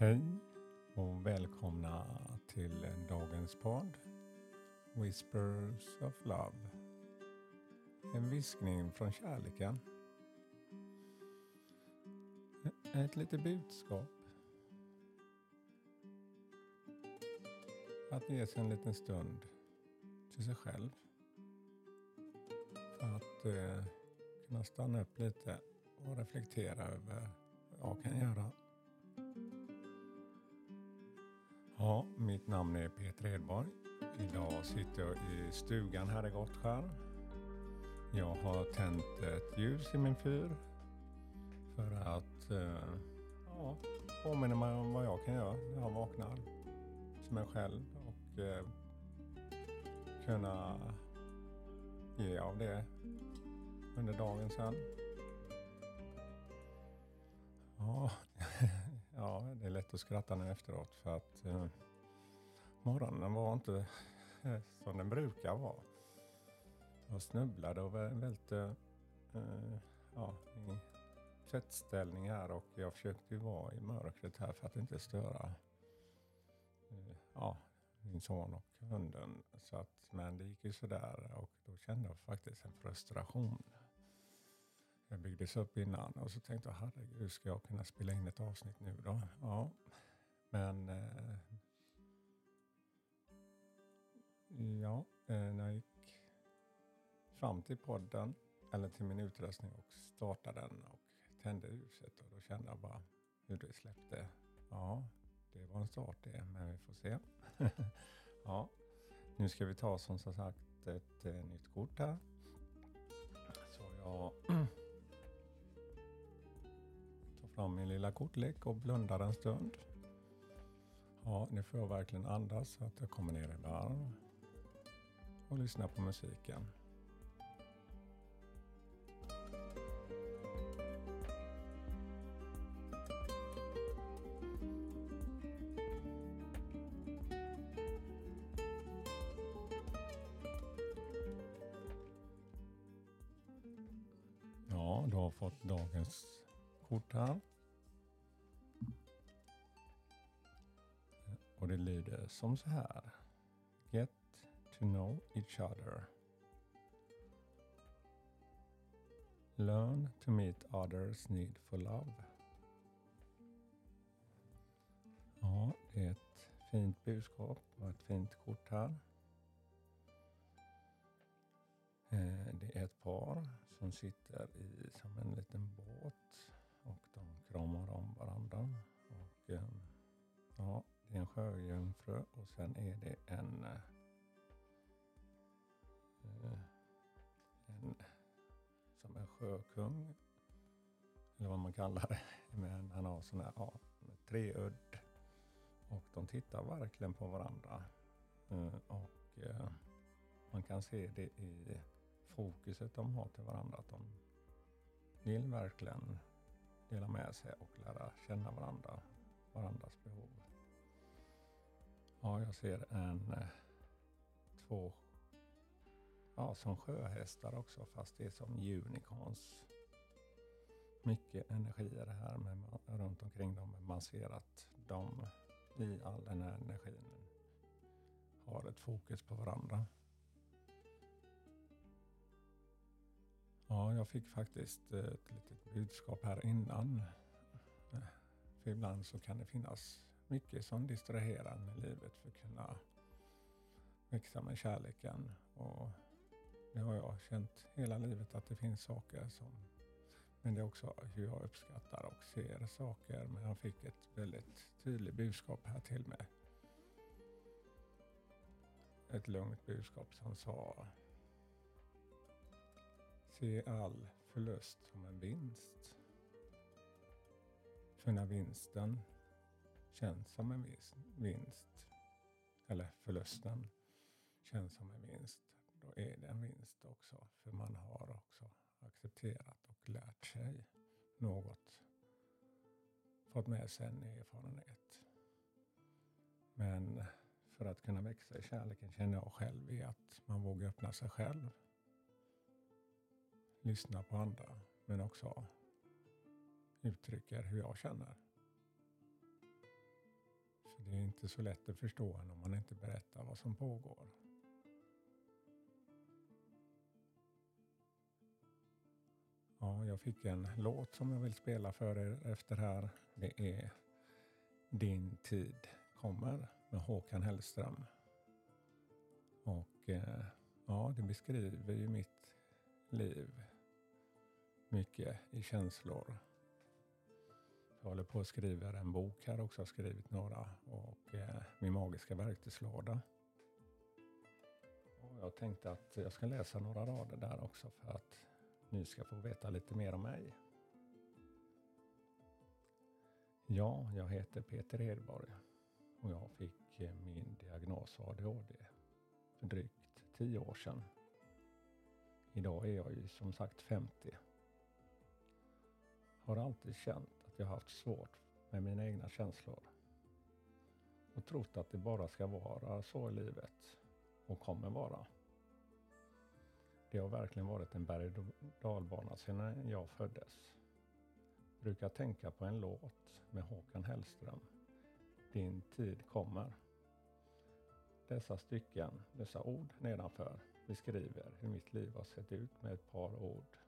Hej och välkomna till dagens podd Whispers of Love. En viskning från kärleken. Ett litet budskap. Att ge sig en liten stund till sig själv. För att eh, kunna stanna upp lite och reflektera över vad jag kan göra Ja, mitt namn är Peter Edborg. Idag sitter jag i stugan här i Gottskär. Jag har tänt ett ljus i min fyr för att eh, ja, påminna mig om vad jag kan göra när jag vaknar som mig själv och eh, kunna ge av det under dagen sen. Ja, Ja, det är lätt att skratta nu efteråt för att eh, morgonen var inte eh, som den brukar vara. Jag snubblade och välte eh, ja, i tvättställning här och jag försökte ju vara i mörkret här för att inte störa eh, ja, min son och hunden. Så att, men det gick ju sådär och då kände jag faktiskt en frustration jag byggdes upp innan och så tänkte jag herregud, ska jag kunna spela in ett avsnitt nu då? Ja, men eh, ja, eh, när jag gick fram till podden eller till min utrustning och startade den och tände ljuset och då kände jag bara hur det släppte. Ja, det var en start det, men vi får se. ja, nu ska vi ta som sagt ett eh, nytt kort här. Så jag fram min lilla kortlek och blundar en stund. Ja, nu får jag verkligen andas så att jag kommer ner i varv och lyssna på musiken. Ja, du har fått dagens kort här. Och det lyder som så här. Get to know each other. Learn to meet others need for love. Ja, det är ett fint budskap och ett fint kort här. Eh, det är ett par som sitter i som en liten båt och de kramar om varandra. Och, eh, ja, det är en sjöjungfru och sen är det en, eh, en som en sjökung. Eller vad man kallar det. Men han har sån här ja, treudd. Och de tittar verkligen på varandra. Eh, och man kan se det i fokuset de har till varandra. Att de vill verkligen dela med sig och lära känna varandra, varandras behov. Ja, jag ser en, eh, två, ja som sjöhästar också fast det är som unicorns. Mycket energier här med, runt omkring dem, man ser att de i all den här energin har ett fokus på varandra. Ja, jag fick faktiskt eh, ett litet budskap här innan. Eh, för ibland så kan det finnas mycket som distraherar med livet för att kunna växa med kärleken. Och det har jag känt hela livet att det finns saker som men det är också hur jag uppskattar och ser saker. Men jag fick ett väldigt tydligt budskap här till mig. Ett lugnt budskap som sa Se all förlust som en vinst. För när vinsten känns som en vinst, eller förlusten känns som en vinst, då är det en vinst också. För man har också accepterat och lärt sig något. Fått med sig en erfarenhet. Men för att kunna växa i kärleken känner jag själv i att man vågar öppna sig själv. Lyssna på andra, men också uttrycker hur jag känner. För det är inte så lätt att förstå en om man inte berättar vad som pågår. Ja, jag fick en låt som jag vill spela för er efter här. Det är Din tid kommer med Håkan Hellström. Och eh, ja, det beskriver ju mitt liv mycket i känslor. Jag håller på att skriva en bok här också, har skrivit några och eh, Min magiska verktygslåda. Och jag tänkte att jag ska läsa några rader där också för att ni ska få veta lite mer om mig. Ja, jag heter Peter Hedborg och jag fick eh, min diagnos ADHD för drygt tio år sedan. Idag är jag ju som sagt 50. Har alltid känt att jag haft svårt med mina egna känslor och trott att det bara ska vara så i livet och kommer vara. Det har verkligen varit en berg och dalbana sedan jag föddes. Jag Brukar tänka på en låt med Håkan Hellström. Din tid kommer. Dessa stycken, dessa ord nedanför beskriver hur mitt liv har sett ut med ett par ord.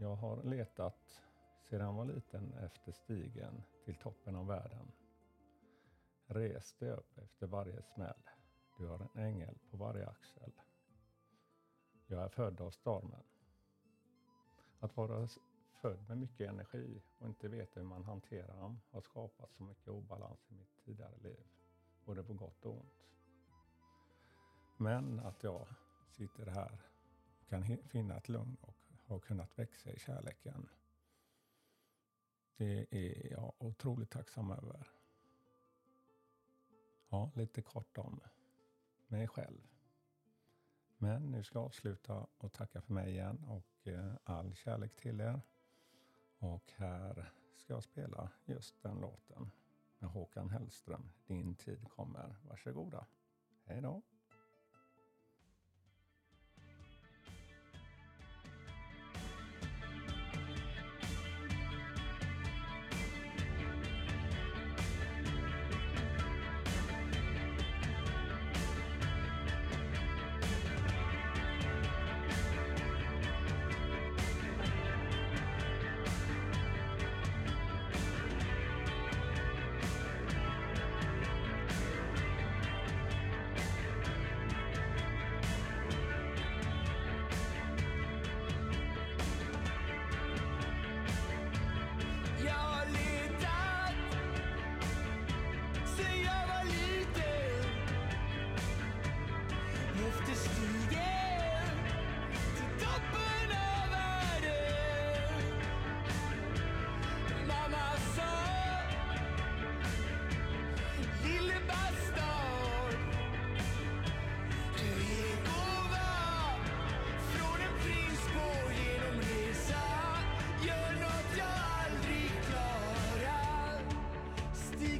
Jag har letat sedan jag var liten efter stigen till toppen av världen. Res dig upp efter varje smäll. Du har en ängel på varje axel. Jag är född av stormen. Att vara född med mycket energi och inte veta hur man hanterar dem har skapat så mycket obalans i mitt tidigare liv, både på gott och ont. Men att jag sitter här och kan finna ett lugn och har kunnat växa i kärleken. Det är jag otroligt tacksam över. Ja, lite kort om mig själv. Men nu ska jag avsluta och tacka för mig igen och eh, all kärlek till er. Och här ska jag spela just den låten med Håkan Hellström. Din tid kommer. Varsågoda. Hej då.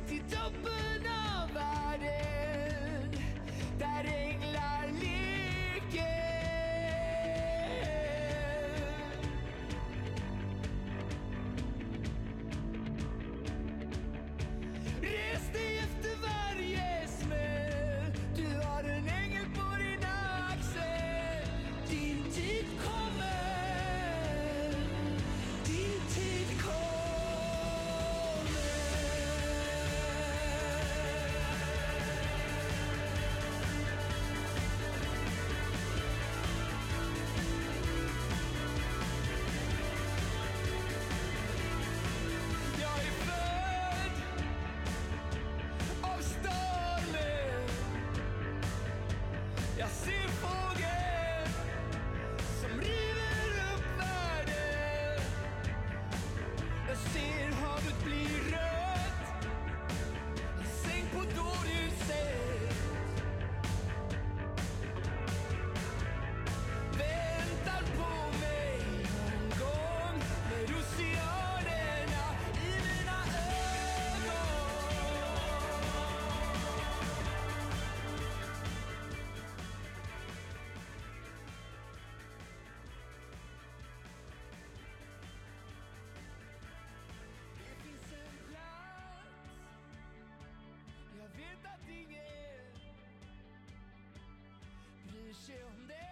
vakit toppen av världen där änglar vida, dinheiro. Preencher